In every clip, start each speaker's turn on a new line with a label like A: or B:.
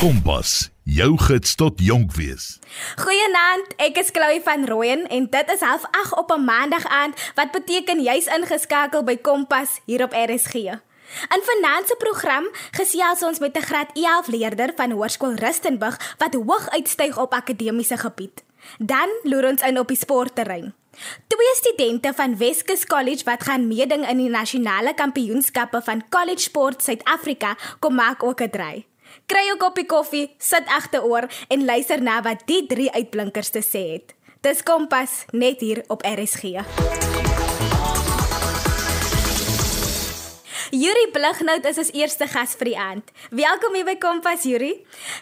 A: Kompas, jou gids tot jonk wees.
B: Goeienaand, ek is Chloe van Rooyen en dit is half 8 op 'n maandag aand wat beteken jy's ingeskakel by Kompas hier op RSG. In vanaand se program gesels ons met 'n graad 11 leerder van Hoërskool Rustenburg wat hoog uitstyg op akademiese gebied. Dan loer ons in op die sportterrein. Twee studente van Weskus College wat gaan meeding in die nasionale kampioenskappe van College Sport Suid-Afrika kom maak ook 'n draai. Kry 'n koppie koffie, sit agteroor en luister na wat die drie uitblinkers te sê het. Dis Kompas net hier op RSG. Yuri Blighnout is ons eerste gas vir die aand. Welkom hier by Kompas Yuri.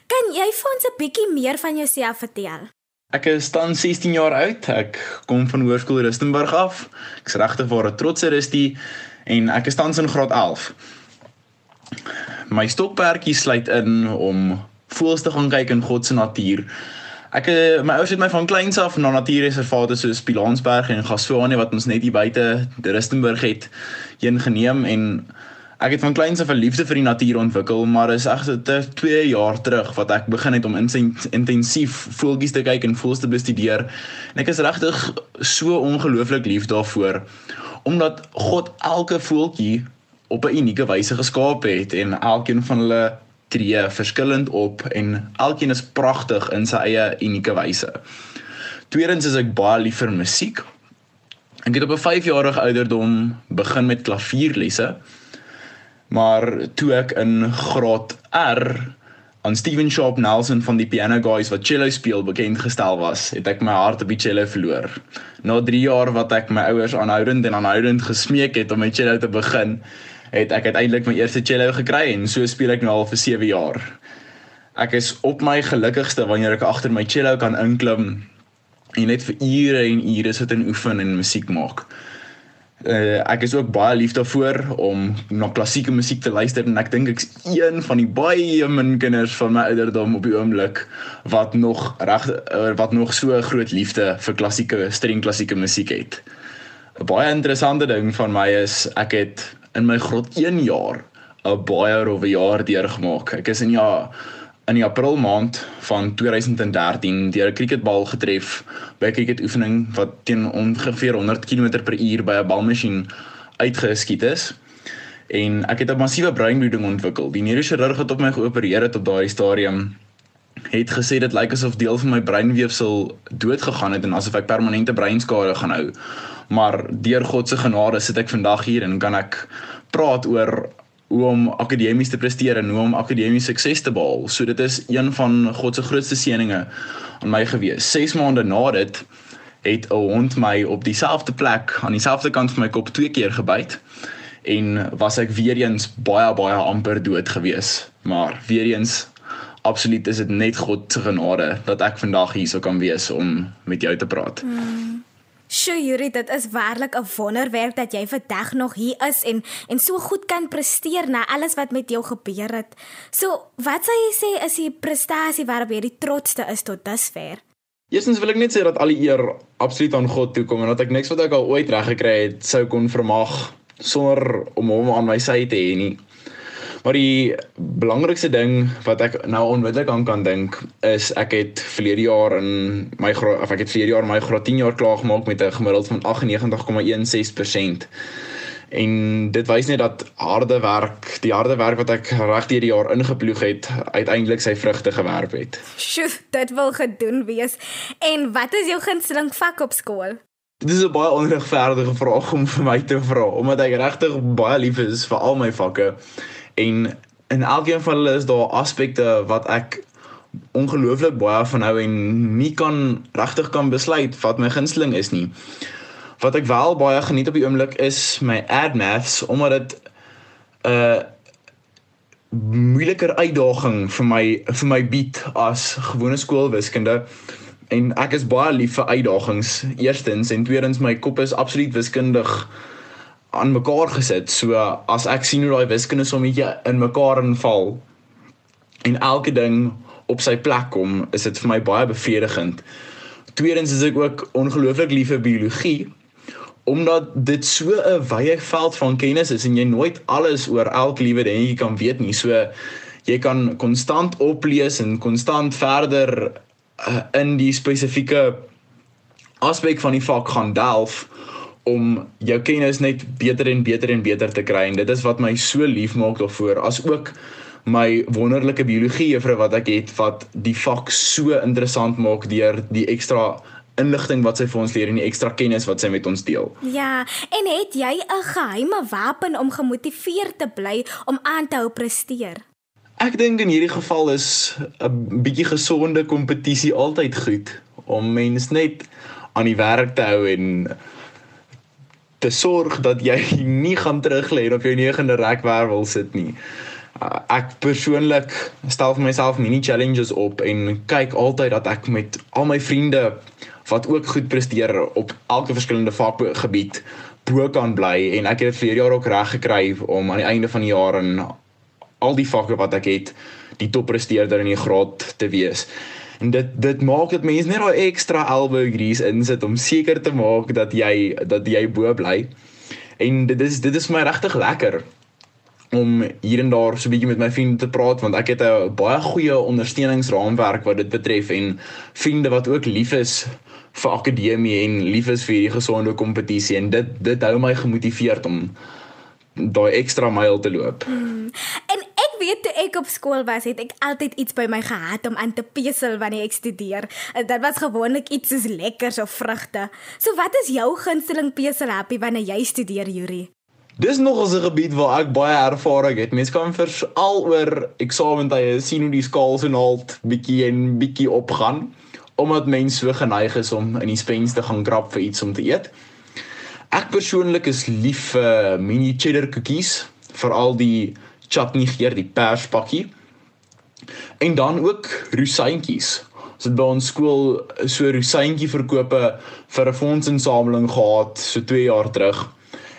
B: Kan jy vir ons 'n bietjie meer van jouself vertel?
C: Ek is dan 16 jaar oud. Ek kom van Hoërskool Rustenburg af. Ek's regtig waar 'n trotse rustie en ek is tans in graad 11. My stokperdjie sluit in om voels te gaan kyk in God se natuur. Ek eh, my ouers het my van kleins af na natuurreservate soos Pilansberg en Gassoane wat ons net hier buite Rustenburg het heen geneem en Ek het van kleins af 'n liefde vir die natuur ontwikkel, maar is egter 2 jaar terug wat ek begin het om intensief voeltjies te kyk en voels te bestudeer. En ek is regtig so ongelooflik lief daarvoor omdat God elke voeltjie op 'n unieke wyse geskaap het en elkeen van hulle tree verskillend op en elkeen is pragtig in sy eie unieke wyse. Tweedens is ek baie lief vir musiek. Ek het op 'n 5-jarige ouderdom begin met klavierlesse. Maar toe ek in graad R aan Steven Sharp Nelson van die Piano Guys wat cello speel bekend gestel was, het ek my hart op die cello verloor. Na 3 jaar wat ek my ouers aanhoudend en aanhoudend gesmeek het om my cello te begin, het ek uiteindelik my eerste cello gekry en so speel ek nou al vir 7 jaar. Ek is op my gelukkigste wanneer ek agter my cello kan inklim en net vir ure en ure sit en oefen en musiek maak. Uh, ek is ook baie lief daarvoor om na klassieke musiek te luister en ek dink ek's een van die baie min kinders van my ouderdom op die oomblik wat nog reg uh, wat nog so groot liefde vir klassieke streng klassieke musiek het. 'n Baie interessante ding van my is ek het in my graad 1 jaar 'n baie rowwe jaar deurgemaak. Ek is in ja in die April maand van 2013 deur 'n cricketbal getref by 'n cricketoefening wat teen ongeveer 100 km/h by 'n balmasjien uitgeskiet is. En ek het 'n massiewe breinbloeding ontwikkel. Die neurochirurg wat op my geopereer het op daardie stadium het gesê dit lyk asof deel van my breinweefsel dood gegaan het en asof ek permanente breinskade gaan hou. Maar deur God se genade sit ek vandag hier en kan ek praat oor hoe om akademies te presteer en hoe om akademies sukses te behaal. So dit is een van God se grootste seëninge aan my gewees. 6 maande na dit het 'n hond my op dieselfde plek aan dieselfde kant van my kop twee keer gebyt en was ek weer eens baie baie amper dood gewees. Maar weer eens absoluut is dit net God se genade dat ek vandag hier sou kan wees om met jou te praat.
B: Hmm. Sjoe Yuri, dit is werklik 'n wonderwerk dat jy vandag nog hier is en en so goed kan presteer na alles wat met jou gebeur het. So, wat sou jy sê is die prestasie waarop jy die trotste is tot dusver?
C: Eerstens wil ek net sê dat al die eer absoluut aan God toe kom en dat ek niks wat ek al ooit reg gekry het sou kon vermag sonder om hom aan my sy te hê nie. Maar die belangrikste ding wat ek nou onmiddellik aan kan dink is ek het verlede jaar in my of ek het verlede jaar my graad 10 jaar klaar gemaak met 'n gemiddeld van 98,16%. En dit wys net dat harde werk, die harde werk wat ek reg deur die jaar ingeploeg het, uiteindelik sy vrugte gewerp het.
B: Sjoe, dit wil gedoen wees. En wat is jou gunsteling vak op skool?
C: Dit is 'n baie onregverdige vraag om vir my te vra, omdat ek regtig baie lief is vir al my vakke en in elkeen van hulle is daar aspekte wat ek ongelooflik baie van hou en nie kan regtig kan besluit wat my gunsteling is nie. Wat ek wel baie geniet op die oomblik is my ad maths omdat dit 'n uh, moeiliker uitdaging vir my vir my bied as gewone skoolwiskunde en ek is baie lief vir uitdagings. Eerstens en tweedens my kop is absoluut wiskundig aan mekaar gesit. So as ek sien hoe daai wiskunde sommetjie in mekaar inval en elke ding op sy plek kom, is dit vir my baie bevredigend. Tweedens is ek ook ongelooflik lief vir biologie omdat dit so 'n wye veld van kennis is en jy nooit alles oor elke liewe dingetjie kan weet nie. So jy kan konstant oplees en konstant verder uh, in die spesifieke aspek van die vak gaan delf om jou kennis net beter en beter en beter te kry en dit is wat my so lief maak daarvoor as ook my wonderlike biologie juffrou wat ek het wat die vak so interessant maak deur die ekstra inligting wat sy vir ons leer en die ekstra kennis wat sy met ons deel.
B: Ja, en het jy 'n geheime wapen om gemotiveerd te bly om aan te hou presteer?
C: Ek dink in hierdie geval is 'n bietjie gesonde kompetisie altyd goed om mens net aan die werk te hou en te sorg dat jy nie gaan teruglê op jou negende rekwervel sit nie. Uh, ek persoonlik stel vir myself mini challenges op en kyk altyd dat ek met al my vriende wat ook goed presteer op elke verskillende vakgebied bo kan bly en ek het dit vir jaar ook reg gekry om aan die einde van die jaar in al die vakke wat ek het die toppresteerder in die graad te wees. En dit dit maak dit mense net daai ekstra elbow grease insit om seker te maak dat jy dat jy bo bly. En dit is dit is my regtig lekker om hier en daar so 'n bietjie met my vriende te praat want ek het 'n baie goeie ondersteuningsraamwerk wat dit betref en vriende wat ook lief is vir akademie en lief is vir hierdie gesonde kompetisie en dit dit hou my gemotiveerd om daai ekstra myl te loop.
B: Hmm. En weet toe ek op skool was, het ek altyd iets by my gehad om aan te pesel wanneer ek studeer. Dit was gewoonlik iets soos lekkers of vrugte. So wat is jou gunsteling pesel happy wanneer jy studeer, Yuri?
C: Dis nog 'n gebied waar ek baie ervaring het. Mense kan veral oor eksamentye sien hoe die skaal se naald bietjie en bietjie opgaan omdat mense so geneig is om in die spens te gaan grap vir iets om te eet. Ek persoonlik is lief vir uh, mini cheddar koekies, veral die chutney geur, die perspakkie. En dan ook rosientjies. Ons het by ons skool so rosientjie verkope vir 'n fondsinsameling gehad so 2 jaar terug.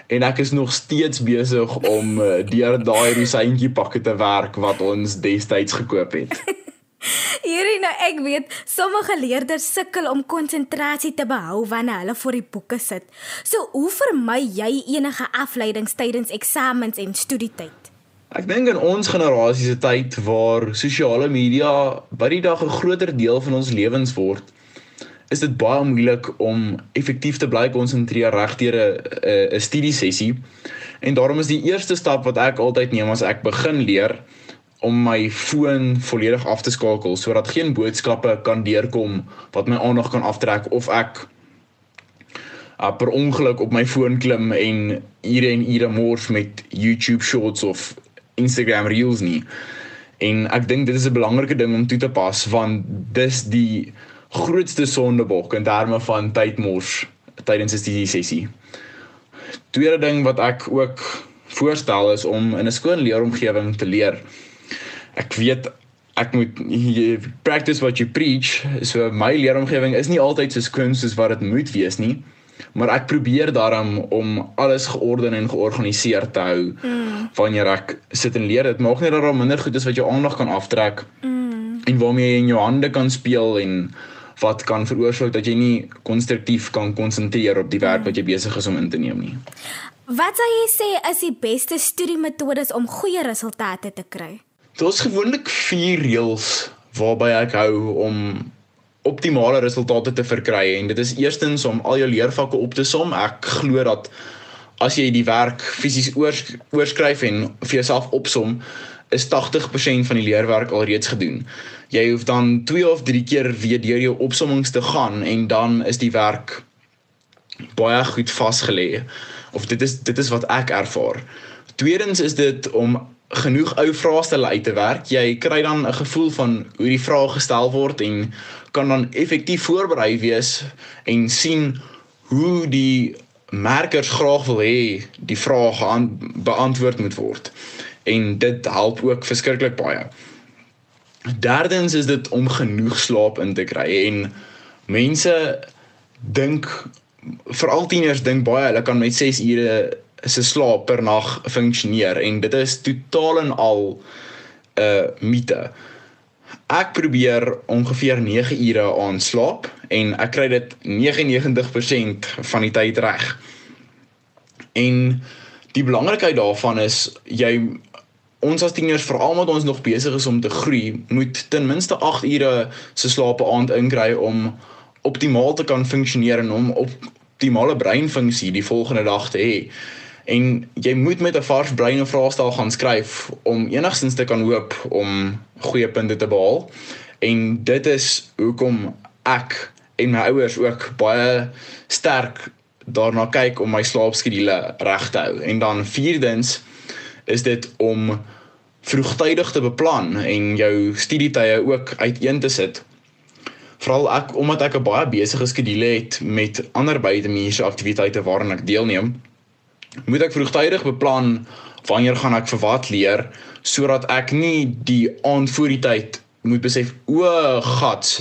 C: En ek is nog steeds besig om uh, deur daai rosientjie pakke te werk wat ons destyds gekoop het.
B: Hierdie nou ek weet sommige leerders sukkel om konsentrasie te behou wanneer hulle voor die boeke sit. So hoe vermy jy enige afleidings tydens eksamens en studietyd?
C: Ek dink in ons generasie se tyd waar sosiale media by die dag 'n groter deel van ons lewens word, is dit baie moeilik om effektief te bly konsentreer regdeur 'n 'n studiesessie. En daarom is die eerste stap wat ek altyd neem as ek begin leer, om my foon volledig af te skakel sodat geen boodskappe kan deurkom wat my aandag kan aftrek of ek uh, per ongeluk op my foon klim en ure en ure mors met YouTube Shorts of Instagram Reels nie. En ek dink dit is 'n belangrike ding om toe te pas want dis die grootste sondebok in terme van tydmors tydens studie sessie. Tweede ding wat ek ook voorstel is om in 'n skoon leeromgewing te leer ek weet ek moet practice what you preach. So my leeromgewing is nie altyd so skoon soos wat dit moet wees nie. Maar ek probeer daarom om alles georden en georganiseer te hou. Mm. Wanneer ek sit en leer, dit maak nie dat daar minder goed is wat jou aandag kan aftrek. Mm. En waarmee jy in jou hande kan speel en wat kan veroorsaak dat jy nie konstruktief kan konsentreer op die werk mm. wat jy besig is om in te neem nie.
B: Wat sou jy sê is die beste studiemetodes om goeie resultate te kry?
C: Daar's gewoonlik 4 reëls waarby ek hou om optimale resultate te verkry en dit is eerstens om al jou leervakke op te som. Ek glo dat as jy die werk fisies oors, oorskryf en vir jouself opsom, is 80% van die leerwerk alreeds gedoen. Jy hoef dan 2 of 3 keer weer deur jou opsommings te gaan en dan is die werk baie goed vasgelê. Of dit is dit is wat ek ervaar. Tweedens is dit om genoeg ou vraestelle uit te werk. Jy kry dan 'n gevoel van hoe die vraag gestel word en kan dan effektief voorberei wees en sien hoe die merkers graag wil hê die vraag beantwoord moet word. En dit help ook verskriklik baie. Derdens is dit om genoeg slaap in te kry en mense dink veral tieners dink baie hulle kan met 6 ure se slaap per nag funksioneer en dit is totaal en al 'n uh, mite. Ek probeer ongeveer 9 ure aan slaap en ek kry dit 99% van die tyd reg. En die belangrikheid daarvan is jy ons as tieners veral omdat ons nog besig is om te groei, moet ten minste 8 ure se slaap 'n aand inkry om optimaal te kan funksioneer en om optimale breinfunksie die volgende dag te hê. En jy moet met 'n vars brein 'n vraestel gaan skryf om enigstens te kan hoop om goeie punte te behaal. En dit is hoekom ek en my ouers ook baie sterk daarna kyk om my slaapskedule reg te hou. En dan vierdens is dit om vroegtydig te beplan en jou studietye ook uiteen te sit. Veral ek omdat ek 'n baie besige skedule het met ander buitemuurse aktiwiteite waaraan ek deelneem, moet ek vroegtydig beplan wanneer gaan ek vir wat leer sodat ek nie die aand voor die tyd moet besef o gat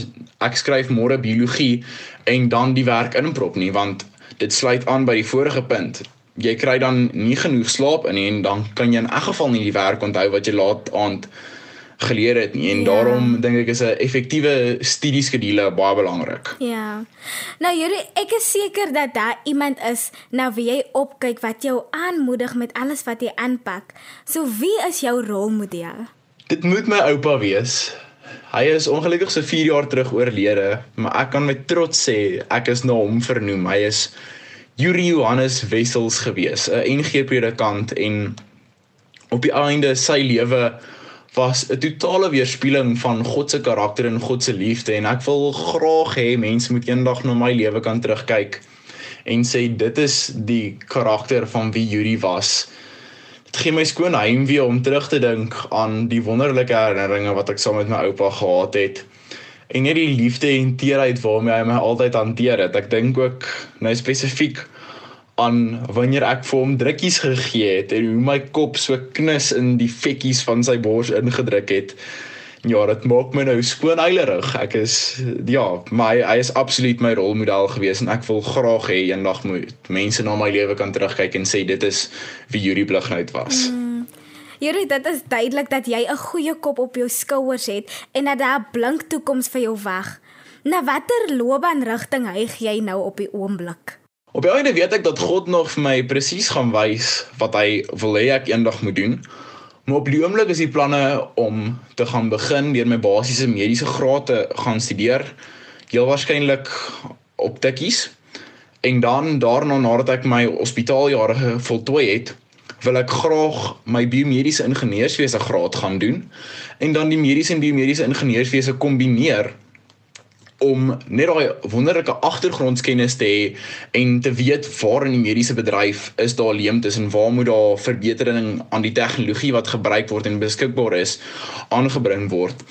C: ek skryf môre biologie en dan die werk inprop nie want dit sluit aan by die vorige punt. Jy kry dan nie genoeg slaap in en dan kan jy in elk geval nie die werk onthou wat jy laat aand geleer het nie en ja. daarom dink ek is 'n effektiewe studieskedule baie belangrik.
B: Ja. Nou Juri, ek is seker dat daar iemand is na wie jy opkyk wat jou aanmoedig met alles wat jy aanpak. So wie is jou rolmodel?
C: Dit moet my oupa wees. Hy is ongelukkig so 4 jaar terug oorlede, maar ek kan met trots sê ek is na hom vernoem. Hy is Yuri Johannes Wessels gewees, 'n NG predikant en op die einde sy lewe was 'n totale weerspieëling van God se karakter en God se liefde en ek wil graag hê mense moet eendag na my lewe kan terugkyk en sê dit is die karakter van wie Yuri was. Dit gee my skoon heimwee om terug te dink aan die wonderlike herinneringe wat ek saam met my oupa gehad het en net die liefde en teerheid waarmee hy my altyd hanteer het. Ek dink ook nou spesifiek aan wanneer ek vir hom drukkies gegee het en hoe my kop so knus in die vekkies van sy bors ingedruk het. Ja, dit maak my nou skoon eilerig. Ek is ja, my hy is absoluut my rolmodel gewees en ek wil graag hê eendag moet mense na my lewe kan terugkyk en sê dit is wie Yuri Blighnout was. Mm.
B: Juri, dit is duidelik dat jy 'n goeie kop op jou skouers het en dat daar 'n blink toekoms vir jou wag. Na watter loopbaanrigting hyg jy nou op die oomblik?
C: Op die einde weet ek dat God nog vir my presies gaan wys wat hy wil hê ek eendag moet doen. Maar op die oomblik is die planne om te gaan begin deur my basiese mediese graad te gaan studeer. Heel waarskynlik op tikkies. En dan daarna nadat ek my hospitaaljare voltooi het, wil ek graag my biomediese ingenieurswese graad gaan doen en dan die mediese en biomediese ingenieurswese kombineer om net daai wonderlike agtergrondskennis te hê en te weet waar in die mediese bedryf is daar leemtes en waar moet daar verbetering aan die tegnologie wat gebruik word en beskikbaar is aangebring word.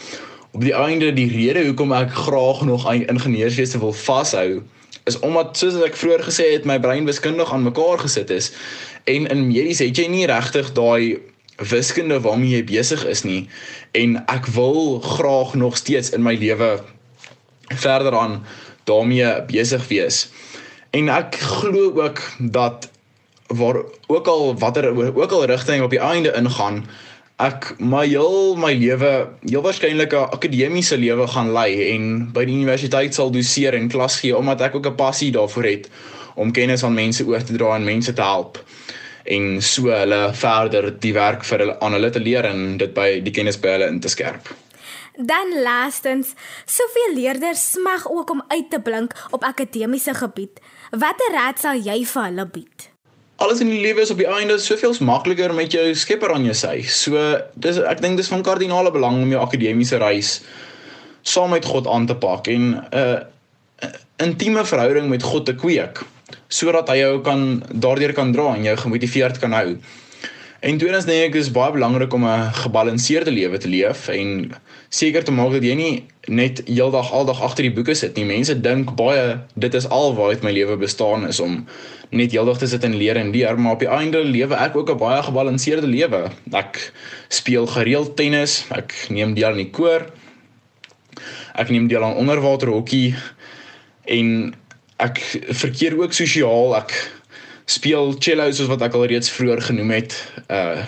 C: Op die einde die rede hoekom ek graag nog aan ingenieurswese wil vashou is omdat soos ek vroeër gesê het my brein wiskundig aan mekaar gesit is en in medies het jy nie regtig daai wiskunde waarmee jy besig is nie en ek wil graag nog steeds in my lewe verder aan daarmee besig wees. En ek glo ook dat waar ook al watter ook al rigting op die einde ingaan ek my heel my lewe heel waarskynlik 'n akademiese lewe gaan lei en by die universiteit sal doseer en klas gee omdat ek ook 'n passie daarvoor het om kennis aan mense oor te dra en mense te help en so hulle verder die werk vir hulle aan hulle te leer en dit by die kennis by hulle in te skerp.
B: Dan laastens, soveel leerders smag ook om uit te blink op akademiese gebied. Watter raad sal jy vir hulle bied?
C: alles in die lewe is op die einde soveel makliker met jou skepper aan jou sy. So dis ek dink dis van kardinale belang om jou akademiese reis saam met God aan te pak en 'n uh, intieme verhouding met God te kweek sodat hy jou kan daardeur kan dra en jou gemotiveerd kan hou. En tweedens dink ek is baie belangrik om 'n gebalanseerde lewe te leef en seker te maak dat jy nie net heeldag aldag agter die boeke sit nie. Mense dink baie dit is al waaruit my lewe bestaan is om net heeldag te sit en leer en leer, maar op die einde lewe ek ook 'n baie gebalanseerde lewe. Ek speel gereeld tennis, ek neem deel aan die koor. Ek neem deel aan onderwaterhokkie en ek verkeer ook sosiaal. Ek speel cello soos wat ek al reeds vroeër genoem het. Uh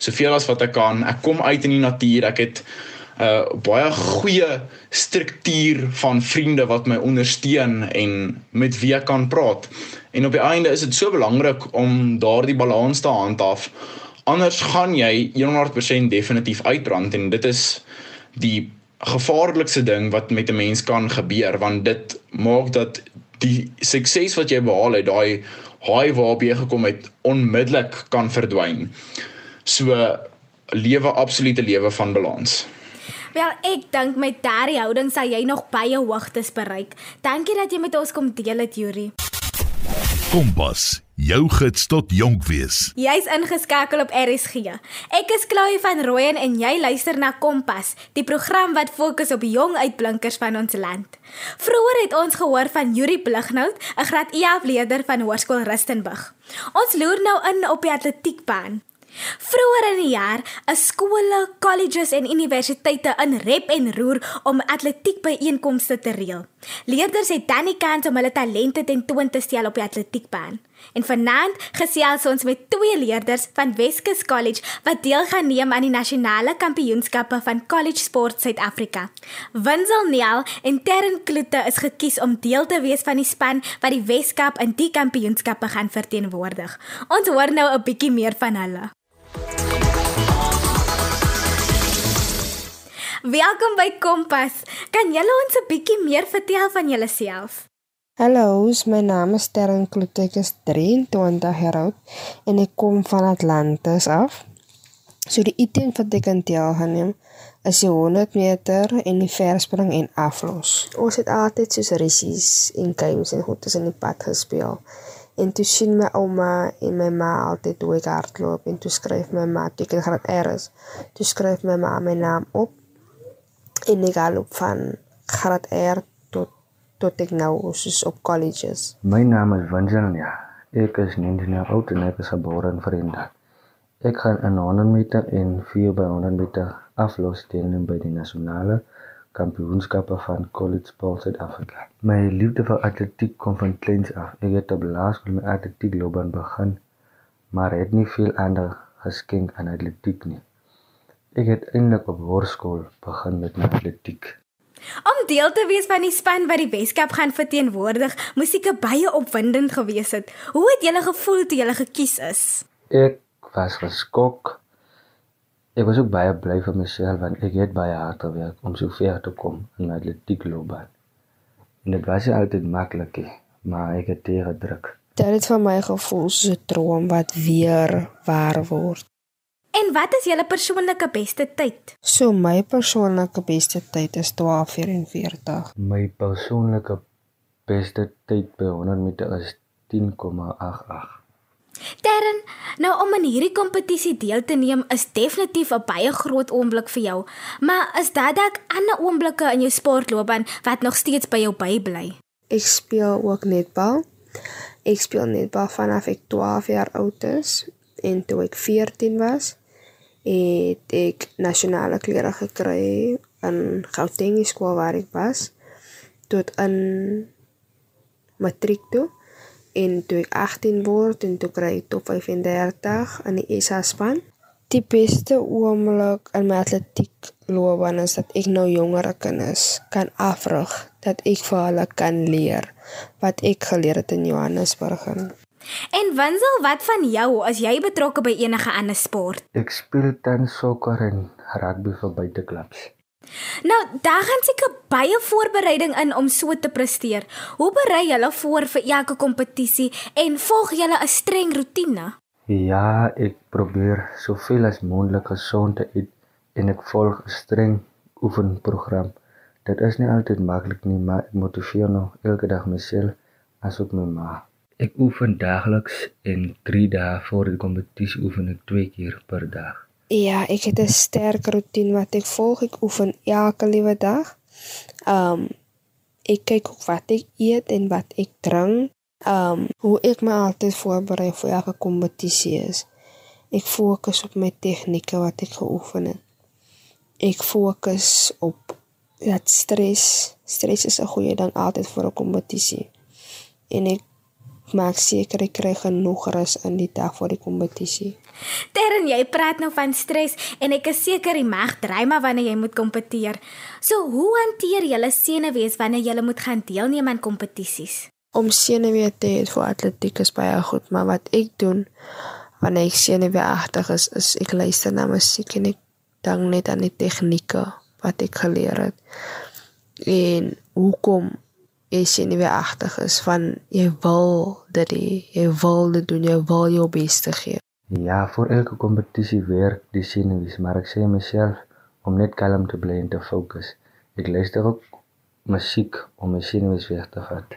C: soveel as wat ek kan. Ek kom uit in die natuur. Ek het 'n uh, baie goeie struktuur van vriende wat my ondersteun en met wie ek kan praat. En op die einde is dit so belangrik om daardie balans te handhaaf Anders gaan jy 100% definitief uitbrand en dit is die gevaarlikste ding wat met 'n mens kan gebeur want dit maak dat die sukses wat jy behaal het, daai high waarop jy gekom het, onmiddellik kan verdwyn. So lewe absolute lewe van balans.
B: Wel, ek dink met daardie houding sal jy nog baie hoogtes bereik. Dankie dat jy met ons kom deel het, Yuri.
A: Kompas, jou gids tot jonk wees.
B: Jy's ingeskakel op RSG. Ek is Chloe van Rooyen en jy luister na Kompas, die program wat fokus op jong uitblinkers van ons land. Vroeger het ons gehoor van Yuri Blighnout, 'n graad E afleerder van Hoërskool Rustenburg. Ons loer nou in op die atletiekbaan. Vroeger in die jaar is skole, colleges en universiteite in rep en roer om atletiekbyeenkomste te reël. Leerders het dan die kans om hulle talente tentoon te stel op die atletiekbaan. En vanaand gesels ons met twee leerders van Weskus College wat deel gaan neem aan die nasionale kampioenskappe van College Sport Suid-Afrika. Winsel Neal en Terren Kloete is gekies om deel te wees van die span wat die Weskaap in die kampioenskappe gaan verteenwoordig. Ons hoor nou 'n bietjie meer van hulle. Welkom by Kompas. Kan julle ons 'n bietjie meer vertel van julleself?
D: Hallo, my naam is Terren Kloete, ek is 23 jaar oud en ek kom van Atlantis af. So die item wat ek aan deel gaan neem is die 100 meter en die verspring en aflos. Ons het altyd soos rissies en games en goed in die pad gespeel. En toe sien my ouma en my ma altyd hoe ek hardloop en toe skryf my ma, toe ek in graad R is, toe skryf my ma my naam op en ek loop van graad R tot tot ek nou soos op colleges.
E: My naam is Vanjania. Ek is 19 jaar oud en ek is gebore in Vryheid. Ek gaan in 100 meter en 4 by 100 meter aflos deelneem by die nasionale kampioenskappe van College Sport Suid-Afrika. My liefde vir atletiek kom van kleins af. Ek het op laerskool my atletiek loopbaan begin, maar het nie veel ander geskenk aan atletiek nie. Ek het eintlik op hoërskool begin met my atletiek.
B: Om deel te wees van die span wat die Weskaap gaan verteenwoordig, moes dit baie opwindend gewees het. Hoe het julle gevoel toe julle gekies is?
E: Ek was geskok. Ek was ook baie bly vir myself want ek het baie hard gewerk om so ver te kom in my atletiek loopbaan. En dit was nie altyd maklik nie, maar ek het dit gedruk.
D: Dit het vir my gevoel soos 'n droom wat weer waar word.
B: En wat is julle persoonlike beste tyd?
D: So my persoonlike beste tyd is 12:44.
E: My persoonlike beste tyd by 100 meter is 10,88.
B: Terren, nou om aan hierdie kompetisie deel te neem is definitief 'n baie groot oomblik vir jou. Maar is daar dalk ander oomblikke in jou sportloopbaan wat nog steeds by jou bybly?
D: Ek speel ook netbal. Ek speel netbal vanaf ek 12 jaar oud is en toe ek 14 was, het ek nasionale klere gekry in Gauteng skool waar ek was tot in matriek toe en toe ek 18 word en toe kry ek top 35 in die SA span. Die beste oomblik in my atletiek loopbaan is dat ek nou jongere kinders kan afrig dat ek vir hulle kan leer wat ek geleer het in Johannesburg.
B: En Winsel, wat van jou as jy betrokke by enige ander sport?
E: Ek speel tans sokker en rugby vir buiteklubs.
B: Nou, daar gaan seker baie voorbereiding in om so te presteer. Hoe berei julle voor vir elke kompetisie en volg julle 'n streng roetine?
E: Ja, ek probeer soveel as moontlik gesond te eet en ek volg 'n streng oefenprogram. Dit is nie altyd maklik nie, maar ek motiveer nog elke dag myself asook my ma. Ek oefen daagliks en 3 dae voor die kompetisie oefen ek 2 keer per dag.
D: Ja, ek het 'n sterk roetine wat ek volg. Ek oefen elke liewe dag. Um ek kyk ook wat ek eet en wat ek drink. Um hoe ek my altyd voorberei vir elke kompetisie is. Ek fokus op my tegnieke wat ek geoefen het. Ek fokus op dat stres, stres is 'n goeie ding altyd vir 'n kompetisie. En ek maak seker ek kry genoeg rus in die dag voor die kompetisie.
B: Terren, jy praat nou van stres en ek is seker jy mag dry maar wanneer jy moet kompeteer. So, hoe hanteer jy senuwees wanneer jy moet gaan deelneem aan kompetisies?
D: Om senuwee te hê vir atletiek is baie goed, maar wat ek doen, wanneer ek senuweeagtig is, is ek luister na musiek en ek dink net aan die tegnieke wat ek geleer het. En hoekom jy senuweeagtig is van jy wil dit hê, jy wil dit doen, jy wil jou bes te gee.
E: Ja, voor elke kompetisie werk die senuwees, maar ek sê myself om net kalm te bly en te fokus. Ek luister ook musiek om my senuwees weg te vat.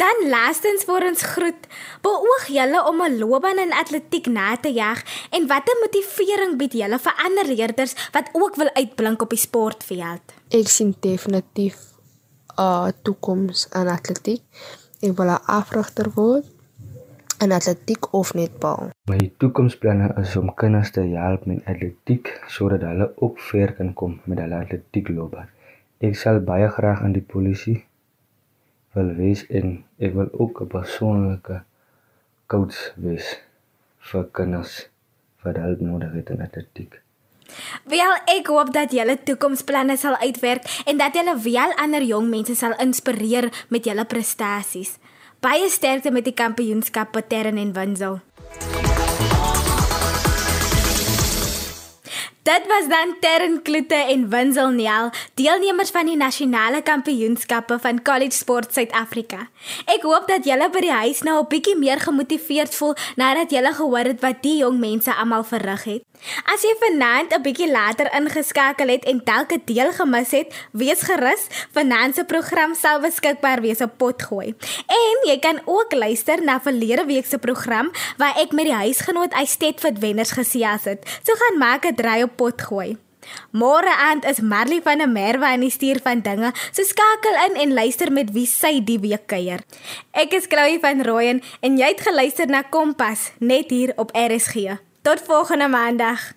B: Dan laastens vir ons groet. Beoog julle om 'n loopbaan in atletiek na te jag en watter motivering bied julle vir ander leerders wat ook wil uitblink op die sportveld?
D: Ek sien definitief 'n uh, toekoms in atletiek. Ek wil 'n afrigter word in atletiek of netbal.
E: My toekomsplanne is om kinders te help met atletiek sodat hulle ook ver kan kom met hulle atletiekloopbaan. Ek sal baie graag in die polisie wil wees en ek wil ook 'n persoonlike coach wees vir kinders wat hulp nodig het in atletiek.
B: Wel, ek hoop dat julle toekomsplanne sal uitwerk en dat julle wel ander jong mense sal inspireer met julle prestasies. Baie sterkte met die kampioenskap Patern en Winsel. Dit was dan Terren Kloete en Winsel Nel, deelnemers van die nasionale kampioenskappe van College Sport Suid-Afrika. Ek hoop dat julle by die huis nou 'n bietjie meer gemotiveerd voel nadat julle gehoor het wat die jong mense almal verrig het. As jy vanaand 'n bietjie later ingeskakel het en dalk 'n deel gemis het, wees gerus, vanaand se program sal beskikbaar wees op Potgooi. En jy kan ook luister na verlede week se program waar ek met die huisgenoot Eystet vir wenners gesels het. So gaan maak 'n draai op Potgooi. Môre aand is Marley van der Merwe aan die stuur van dinge. So skakel in en luister met wie sy die week kuier. Ek is Chloe van Rooyen en jy het geluister na Kompas net hier op RSG. Tot volgende maandag.